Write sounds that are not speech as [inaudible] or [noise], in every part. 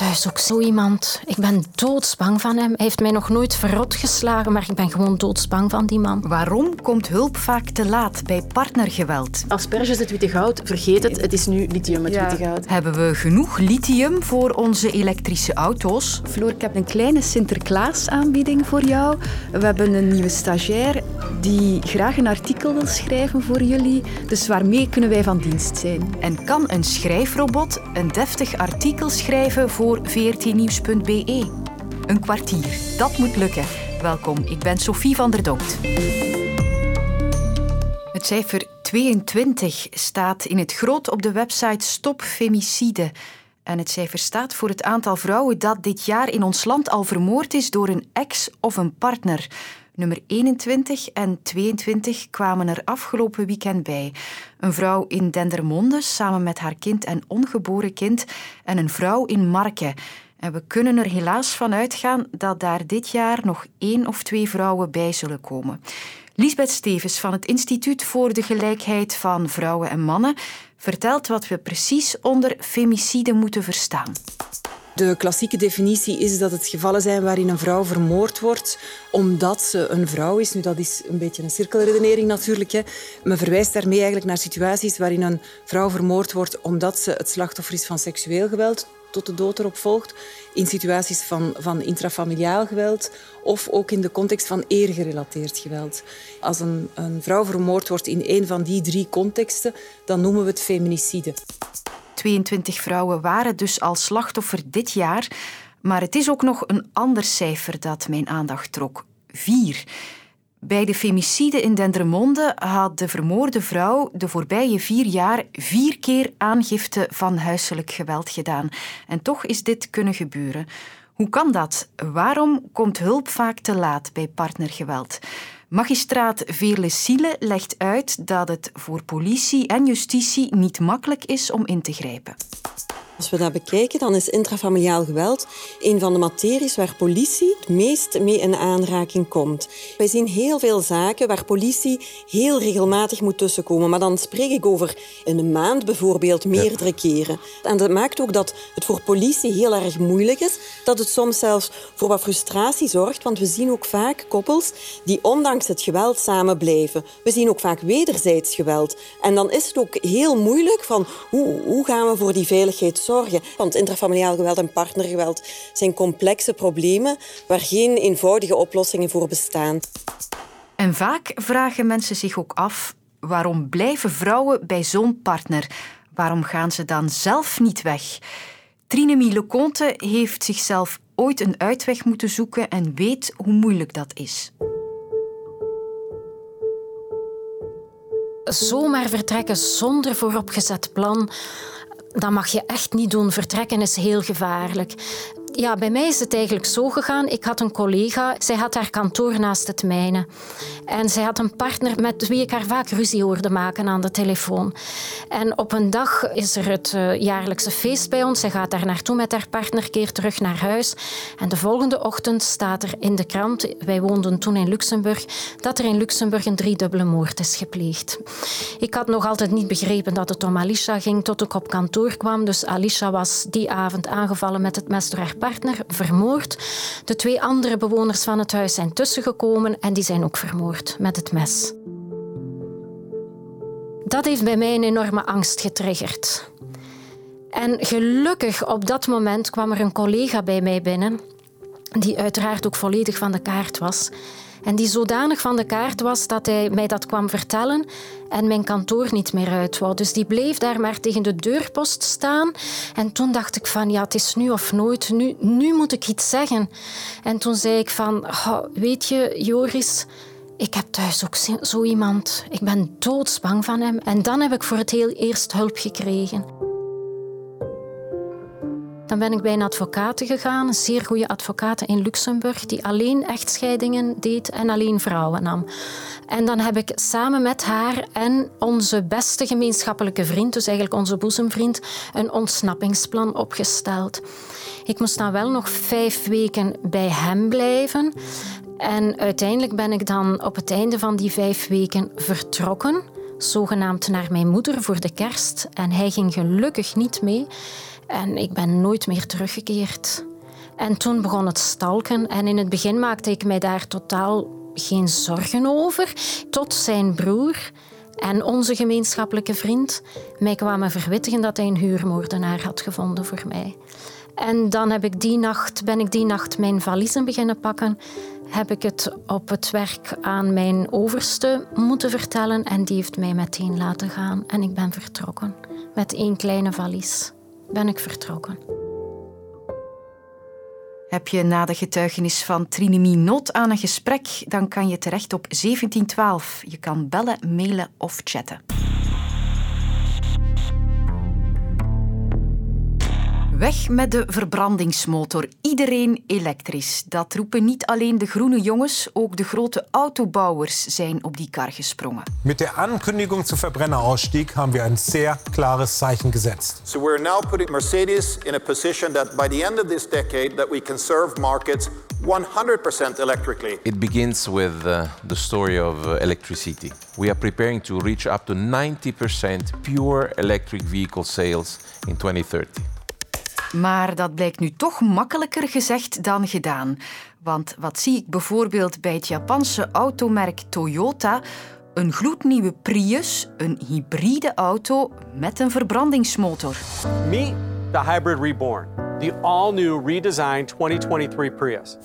thuis ook zo iemand. Ik ben doodsbang van hem. Hij heeft mij nog nooit verrot geslagen, maar ik ben gewoon doodsbang van die man. Waarom komt hulp vaak te laat bij partnergeweld? Asperges het witte goud, vergeet het. Het is nu lithium het witte goud. Hebben we genoeg lithium voor onze elektrische auto's? Floor, ik heb een kleine Sinterklaas-aanbieding voor jou. We hebben een nieuwe stagiair die graag een artikel wil schrijven voor jullie. Dus waarmee kunnen wij van dienst zijn? En kan een schrijfrobot een deftig artikel schrijven voor vrtnieuws.be? Een kwartier, dat moet lukken. Welkom, ik ben Sophie van der Dokt. Het cijfer 22 staat in het groot op de website Stop Femicide. En het cijfer staat voor het aantal vrouwen dat dit jaar in ons land al vermoord is door een ex of een partner. Nummer 21 en 22 kwamen er afgelopen weekend bij. Een vrouw in Dendermonde samen met haar kind en ongeboren kind en een vrouw in Marken. En we kunnen er helaas van uitgaan dat daar dit jaar nog één of twee vrouwen bij zullen komen. Lisbeth Stevens van het Instituut voor de Gelijkheid van Vrouwen en Mannen vertelt wat we precies onder femicide moeten verstaan. De klassieke definitie is dat het gevallen zijn waarin een vrouw vermoord wordt omdat ze een vrouw is. Nu, dat is een beetje een cirkelredenering natuurlijk. Hè. Men verwijst daarmee eigenlijk naar situaties waarin een vrouw vermoord wordt omdat ze het slachtoffer is van seksueel geweld tot de dood erop volgt, in situaties van, van intrafamiliaal geweld of ook in de context van eergerelateerd geweld. Als een, een vrouw vermoord wordt in een van die drie contexten, dan noemen we het feminicide. 22 vrouwen waren dus al slachtoffer dit jaar. Maar het is ook nog een ander cijfer dat mijn aandacht trok. Vier. Bij de femicide in Dendermonde had de vermoorde vrouw de voorbije vier jaar vier keer aangifte van huiselijk geweld gedaan. En toch is dit kunnen gebeuren. Hoe kan dat? Waarom komt hulp vaak te laat bij partnergeweld? Magistraat Veerle Siele legt uit dat het voor politie en justitie niet makkelijk is om in te grijpen. Als we dat bekijken, dan is intrafamiliaal geweld een van de materies waar politie het meest mee in aanraking komt. Wij zien heel veel zaken waar politie heel regelmatig moet tussenkomen. Maar dan spreek ik over in een maand bijvoorbeeld meerdere keren. En dat maakt ook dat het voor politie heel erg moeilijk is. Dat het soms zelfs voor wat frustratie zorgt. Want we zien ook vaak koppels die ondanks het geweld samen blijven. We zien ook vaak wederzijds geweld. En dan is het ook heel moeilijk van hoe, hoe gaan we voor die veiligheid zorgen zorgen. Want intrafamiliaal geweld en partnergeweld zijn complexe problemen waar geen eenvoudige oplossingen voor bestaan. En vaak vragen mensen zich ook af waarom blijven vrouwen bij zo'n partner? Waarom gaan ze dan zelf niet weg? Trine Leconte heeft zichzelf ooit een uitweg moeten zoeken en weet hoe moeilijk dat is. Zomaar vertrekken zonder vooropgezet plan, dat mag je echt niet doen. Vertrekken is heel gevaarlijk. Ja, bij mij is het eigenlijk zo gegaan. Ik had een collega, zij had haar kantoor naast het mijne. En zij had een partner met wie ik haar vaak ruzie hoorde maken aan de telefoon. En op een dag is er het uh, jaarlijkse feest bij ons. Zij gaat daar naartoe met haar partner, keert terug naar huis. En de volgende ochtend staat er in de krant, wij woonden toen in Luxemburg, dat er in Luxemburg een driedubbele moord is gepleegd. Ik had nog altijd niet begrepen dat het om Alicia ging tot ik op kantoor kwam. Dus Alicia was die avond aangevallen met het mes door haar partner, vermoord. De twee andere bewoners van het huis zijn tussengekomen en die zijn ook vermoord met het mes. Dat heeft bij mij een enorme angst getriggerd. En gelukkig op dat moment kwam er een collega bij mij binnen, die uiteraard ook volledig van de kaart was. En die zodanig van de kaart was dat hij mij dat kwam vertellen en mijn kantoor niet meer uit. Dus die bleef daar maar tegen de deurpost staan. En toen dacht ik van, ja, het is nu of nooit. Nu, nu moet ik iets zeggen. En toen zei ik van, weet je, Joris... Ik heb thuis ook zo iemand. Ik ben doodsbang van hem. En dan heb ik voor het heel eerst hulp gekregen. Dan ben ik bij een advocaat gegaan, een zeer goede advocaat in Luxemburg, die alleen echtscheidingen deed en alleen vrouwen nam. En dan heb ik samen met haar en onze beste gemeenschappelijke vriend, dus eigenlijk onze boezemvriend, een ontsnappingsplan opgesteld. Ik moest dan wel nog vijf weken bij hem blijven. En uiteindelijk ben ik dan op het einde van die vijf weken vertrokken, zogenaamd naar mijn moeder voor de kerst. En hij ging gelukkig niet mee. En ik ben nooit meer teruggekeerd. En toen begon het stalken en in het begin maakte ik mij daar totaal geen zorgen over, tot zijn broer en onze gemeenschappelijke vriend mij kwamen verwittigen dat hij een huurmoordenaar had gevonden voor mij. En dan heb ik die nacht, ben ik die nacht mijn valiezen beginnen pakken. Heb ik het op het werk aan mijn overste moeten vertellen. En die heeft mij meteen laten gaan. En ik ben vertrokken. Met één kleine valies ben ik vertrokken. Heb je na de getuigenis van Trinemi not aan een gesprek, dan kan je terecht op 1712. Je kan bellen, mailen of chatten. Weg met de verbrandingsmotor. Iedereen elektrisch. Dat roepen niet alleen de groene jongens, ook de grote autobouwers zijn op die kar gesprongen. Met de Ankündigung zum Verbrennerausstieg haben wir ein sehr klares Zeichen gesetzt. So we're now putting Mercedes in a position that by the end of this decade that we can serve markets 100% electrically. It begins with uh, the story of uh, electricity. We are preparing to reach up to 90% pure electric vehicle sales in 2030. Maar dat blijkt nu toch makkelijker gezegd dan gedaan. Want wat zie ik bijvoorbeeld bij het Japanse automerk Toyota? Een gloednieuwe Prius, een hybride auto met een verbrandingsmotor. Meet the Hybrid Reborn, the all-new redesigned 2023 Prius.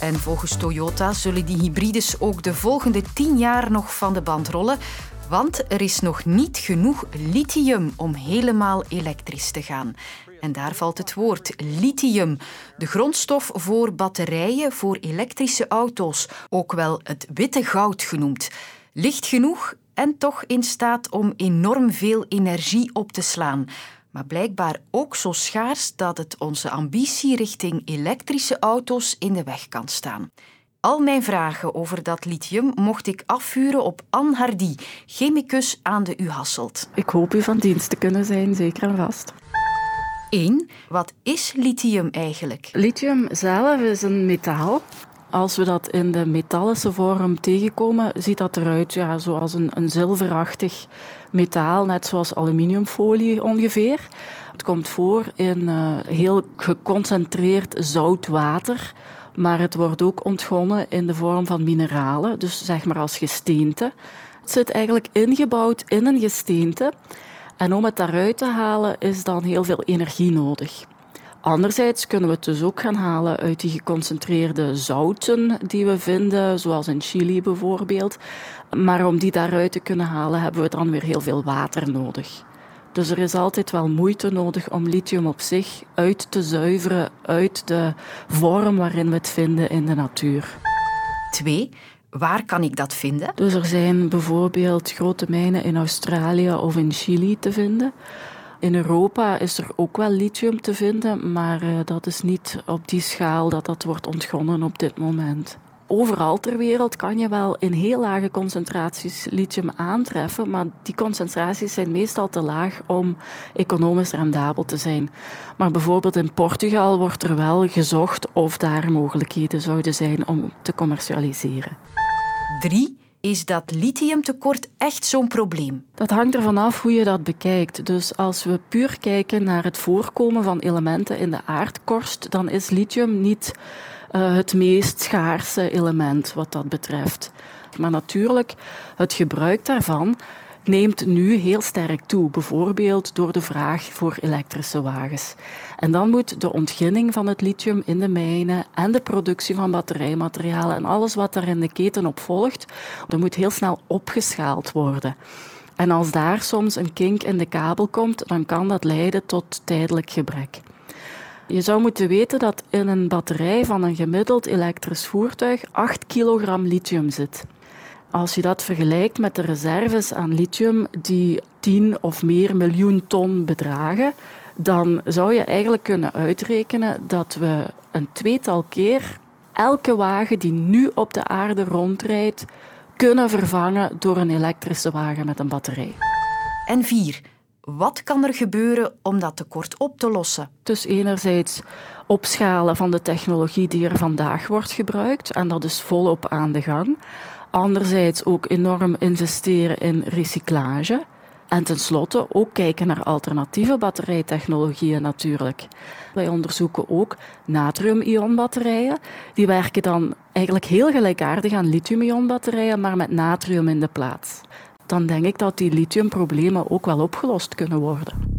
En volgens Toyota zullen die hybrides ook de volgende tien jaar nog van de band rollen. Want er is nog niet genoeg lithium om helemaal elektrisch te gaan. En daar valt het woord lithium, de grondstof voor batterijen voor elektrische auto's, ook wel het witte goud genoemd. Licht genoeg en toch in staat om enorm veel energie op te slaan. Maar blijkbaar ook zo schaars dat het onze ambitie richting elektrische auto's in de weg kan staan. Al mijn vragen over dat lithium mocht ik afvuren op Anne Hardy, chemicus aan de U Hasselt. Ik hoop u van dienst te kunnen zijn, zeker en vast. 1. Wat is lithium eigenlijk? Lithium zelf is een metaal. Als we dat in de metallische vorm tegenkomen, ziet dat eruit ja, zoals een, een zilverachtig metaal, net zoals aluminiumfolie ongeveer. Het komt voor in uh, heel geconcentreerd zout water, maar het wordt ook ontgonnen in de vorm van mineralen, dus zeg maar als gesteente. Het zit eigenlijk ingebouwd in een gesteente. En om het daaruit te halen is dan heel veel energie nodig. Anderzijds kunnen we het dus ook gaan halen uit die geconcentreerde zouten die we vinden, zoals in Chili bijvoorbeeld. Maar om die daaruit te kunnen halen hebben we dan weer heel veel water nodig. Dus er is altijd wel moeite nodig om lithium op zich uit te zuiveren uit de vorm waarin we het vinden in de natuur. 2. Waar kan ik dat vinden? Dus er zijn bijvoorbeeld grote mijnen in Australië of in Chili te vinden. In Europa is er ook wel lithium te vinden, maar uh, dat is niet op die schaal dat dat wordt ontgonnen op dit moment. Overal ter wereld kan je wel in heel lage concentraties lithium aantreffen, maar die concentraties zijn meestal te laag om economisch rendabel te zijn. Maar bijvoorbeeld in Portugal wordt er wel gezocht of daar mogelijkheden zouden zijn om te commercialiseren. 3. Is dat lithiumtekort echt zo'n probleem? Dat hangt ervan af hoe je dat bekijkt. Dus als we puur kijken naar het voorkomen van elementen in de aardkorst, dan is lithium niet uh, het meest schaarse element wat dat betreft. Maar natuurlijk, het gebruik daarvan neemt nu heel sterk toe, bijvoorbeeld door de vraag voor elektrische wagens. En dan moet de ontginning van het lithium in de mijnen en de productie van batterijmaterialen en alles wat daar in de keten op volgt, dat moet heel snel opgeschaald worden. En als daar soms een kink in de kabel komt, dan kan dat leiden tot tijdelijk gebrek. Je zou moeten weten dat in een batterij van een gemiddeld elektrisch voertuig 8 kilogram lithium zit. Als je dat vergelijkt met de reserves aan lithium die 10 of meer miljoen ton bedragen, dan zou je eigenlijk kunnen uitrekenen dat we een tweetal keer elke wagen die nu op de aarde rondrijdt, kunnen vervangen door een elektrische wagen met een batterij. En vier, wat kan er gebeuren om dat tekort op te lossen? Dus enerzijds opschalen van de technologie die er vandaag wordt gebruikt, en dat is volop aan de gang. Anderzijds ook enorm investeren in recyclage. En tenslotte ook kijken naar alternatieve batterijtechnologieën natuurlijk. Wij onderzoeken ook natrium-ion-batterijen. Die werken dan eigenlijk heel gelijkaardig aan lithium-ion-batterijen, maar met natrium in de plaats. Dan denk ik dat die lithiumproblemen ook wel opgelost kunnen worden.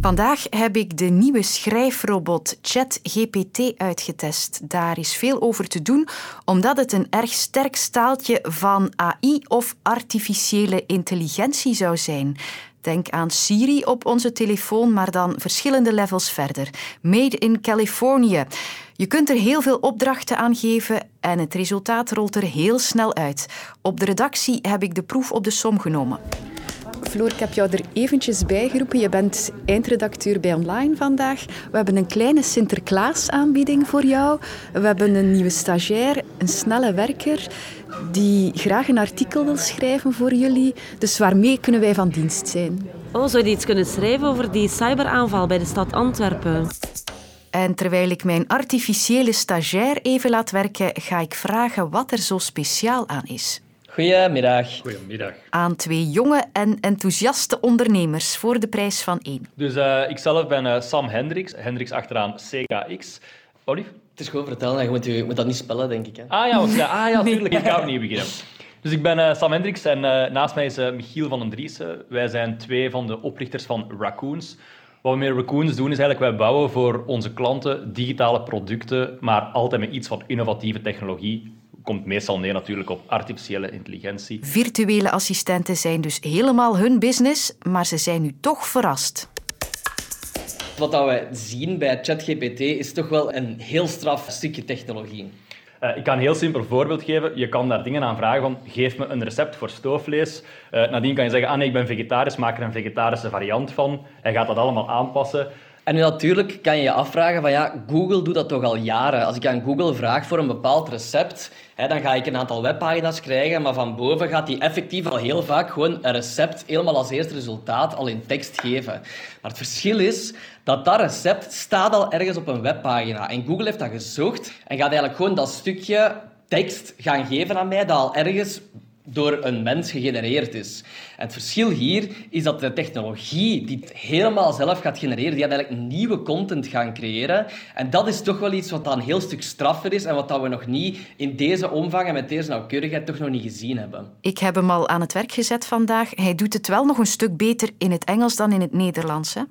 Vandaag heb ik de nieuwe schrijfrobot ChatGPT uitgetest. Daar is veel over te doen, omdat het een erg sterk staaltje van AI of artificiële intelligentie zou zijn. Denk aan Siri op onze telefoon, maar dan verschillende levels verder. Made in Californië. Je kunt er heel veel opdrachten aan geven en het resultaat rolt er heel snel uit. Op de redactie heb ik de proef op de som genomen. Floor, ik heb jou er eventjes bijgeroepen. Je bent eindredacteur bij Online vandaag. We hebben een kleine Sinterklaas-aanbieding voor jou. We hebben een nieuwe stagiair, een snelle werker, die graag een artikel wil schrijven voor jullie. Dus waarmee kunnen wij van dienst zijn? Oh, zou je iets kunnen schrijven over die cyberaanval bij de stad Antwerpen? En terwijl ik mijn artificiële stagiair even laat werken, ga ik vragen wat er zo speciaal aan is. Goedemiddag. Goedemiddag. Aan twee jonge en enthousiaste ondernemers voor de prijs van één. Dus uh, ik zelf ben uh, Sam Hendricks, Hendricks achteraan CKX. Olive? Het is gewoon vertellen, je moet, je moet dat niet spellen, denk ik. Hè? Ah ja, ja, ah, ja [laughs] tuurlijk, ik ga opnieuw beginnen. Dus ik ben uh, Sam Hendricks en naast mij is Michiel van den Driessen. Wij zijn twee van de oprichters van Raccoons. Wat we met Raccoons doen is eigenlijk, wij bouwen voor onze klanten digitale producten, maar altijd met iets van innovatieve technologie komt meestal neer natuurlijk op artificiële intelligentie. Virtuele assistenten zijn dus helemaal hun business, maar ze zijn nu toch verrast. Wat we zien bij ChatGPT is toch wel een heel straf stukje technologie. Uh, ik kan een heel simpel voorbeeld geven. Je kan daar dingen aan vragen van, geef me een recept voor stoofvlees. Uh, nadien kan je zeggen, ah nee, ik ben vegetarisch, maak er een vegetarische variant van. Hij gaat dat allemaal aanpassen. En nu natuurlijk kan je je afvragen van ja, Google doet dat toch al jaren. Als ik aan Google vraag voor een bepaald recept, hè, dan ga ik een aantal webpagina's krijgen, maar van boven gaat hij effectief al heel vaak gewoon een recept helemaal als eerste resultaat al in tekst geven. Maar het verschil is dat dat recept staat al ergens op een webpagina. En Google heeft dat gezocht en gaat eigenlijk gewoon dat stukje tekst gaan geven aan mij dat al ergens door een mens gegenereerd is. het verschil hier is dat de technologie die het helemaal zelf gaat genereren, die gaat eigenlijk nieuwe content gaan creëren. En dat is toch wel iets wat dan een heel stuk straffer is en wat we nog niet in deze omvang en met deze nauwkeurigheid toch nog niet gezien hebben. Ik heb hem al aan het werk gezet vandaag. Hij doet het wel nog een stuk beter in het Engels dan in het Nederlands. Hè?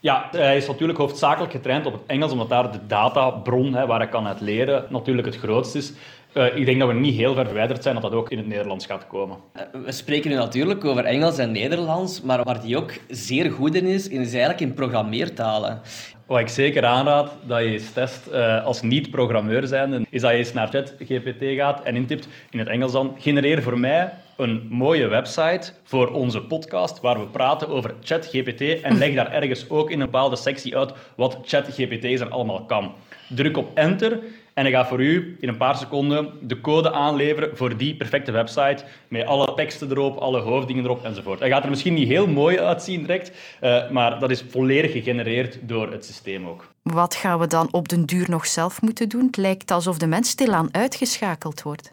Ja, hij is natuurlijk hoofdzakelijk getraind op het Engels, omdat daar de databron hè, waar hij kan uit leren natuurlijk het grootst is. Uh, ik denk dat we niet heel ver verwijderd zijn dat dat ook in het Nederlands gaat komen. Uh, we spreken nu natuurlijk over Engels en Nederlands, maar waar die ook zeer goed in is, is eigenlijk in programmeertalen. Wat ik zeker aanraad dat je eens test uh, als niet-programmeur zijnde, is dat je eens naar ChatGPT gaat en intipt in het Engels dan, genereer voor mij een mooie website voor onze podcast waar we praten over ChatGPT en leg daar ergens ook in een bepaalde sectie uit wat ChatGPT er allemaal kan. Druk op enter en hij gaat voor u in een paar seconden de code aanleveren voor die perfecte website. Met alle teksten erop, alle hoofddingen erop enzovoort. Hij gaat er misschien niet heel mooi uitzien direct, uh, maar dat is volledig gegenereerd door het systeem ook. Wat gaan we dan op den duur nog zelf moeten doen? Het lijkt alsof de mens stilaan uitgeschakeld wordt.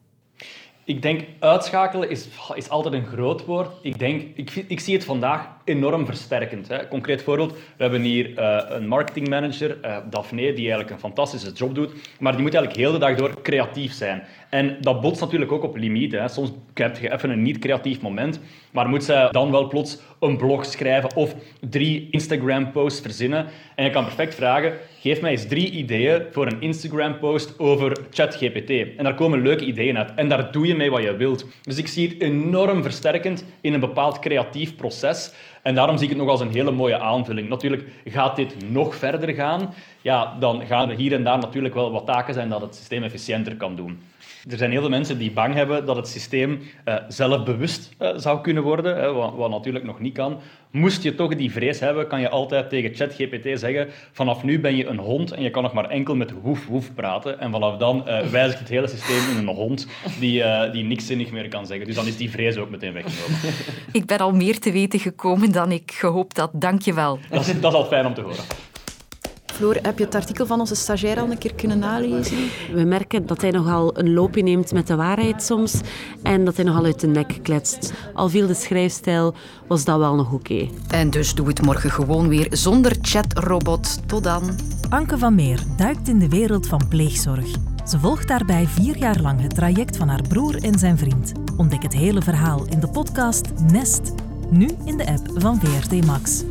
Ik denk, uitschakelen is, is altijd een groot woord. Ik, denk, ik, ik zie het vandaag enorm versterkend. Hè. Concreet voorbeeld, we hebben hier uh, een marketingmanager, uh, Daphne, die eigenlijk een fantastische job doet, maar die moet eigenlijk heel de dag door creatief zijn. En dat botst natuurlijk ook op limieten. Hè. Soms heb je even een niet-creatief moment, maar moet zij dan wel plots een blog schrijven of drie Instagram-posts verzinnen. En je kan perfect vragen, geef mij eens drie ideeën voor een Instagram-post over ChatGPT. En daar komen leuke ideeën uit. En daar doe je mee wat je wilt. Dus ik zie het enorm versterkend in een bepaald creatief proces. En daarom zie ik het nog als een hele mooie aanvulling. Natuurlijk gaat dit nog verder gaan. Ja, dan gaan er hier en daar natuurlijk wel wat taken zijn dat het systeem efficiënter kan doen. Er zijn heel veel mensen die bang hebben dat het systeem uh, zelfbewust uh, zou kunnen worden, hè, wat, wat, natuurlijk nog niet kan. Moest je toch die vrees hebben, kan je altijd tegen ChatGPT zeggen: vanaf nu ben je een hond en je kan nog maar enkel met woef woef praten. En vanaf dan uh, wijzigt het hele systeem in een hond die, die niks zinnig meer kan zeggen. Dus dan is die vrees ook meteen weggenomen. [laughs] Ik ben al meer te weten gekomen dan ik gehoopt had. Dank je wel. Dat is, dat is al fijn om te horen. Floor, heb je het artikel van onze stagiair al een keer kunnen nalezen? We merken dat hij nogal een loopje neemt met de waarheid soms en dat hij nogal uit de nek kletst. Al viel de schrijfstijl, was dat wel nog oké. En dus doe het morgen gewoon weer zonder chatrobot. Tot dan. Anke van Meer duikt in de wereld van pleegzorg. Ze volgt daarbij vier jaar lang het traject van haar broer en zijn vriend. Ontdek het hele verhaal in de podcast Nest, nu in de app van VRT Max.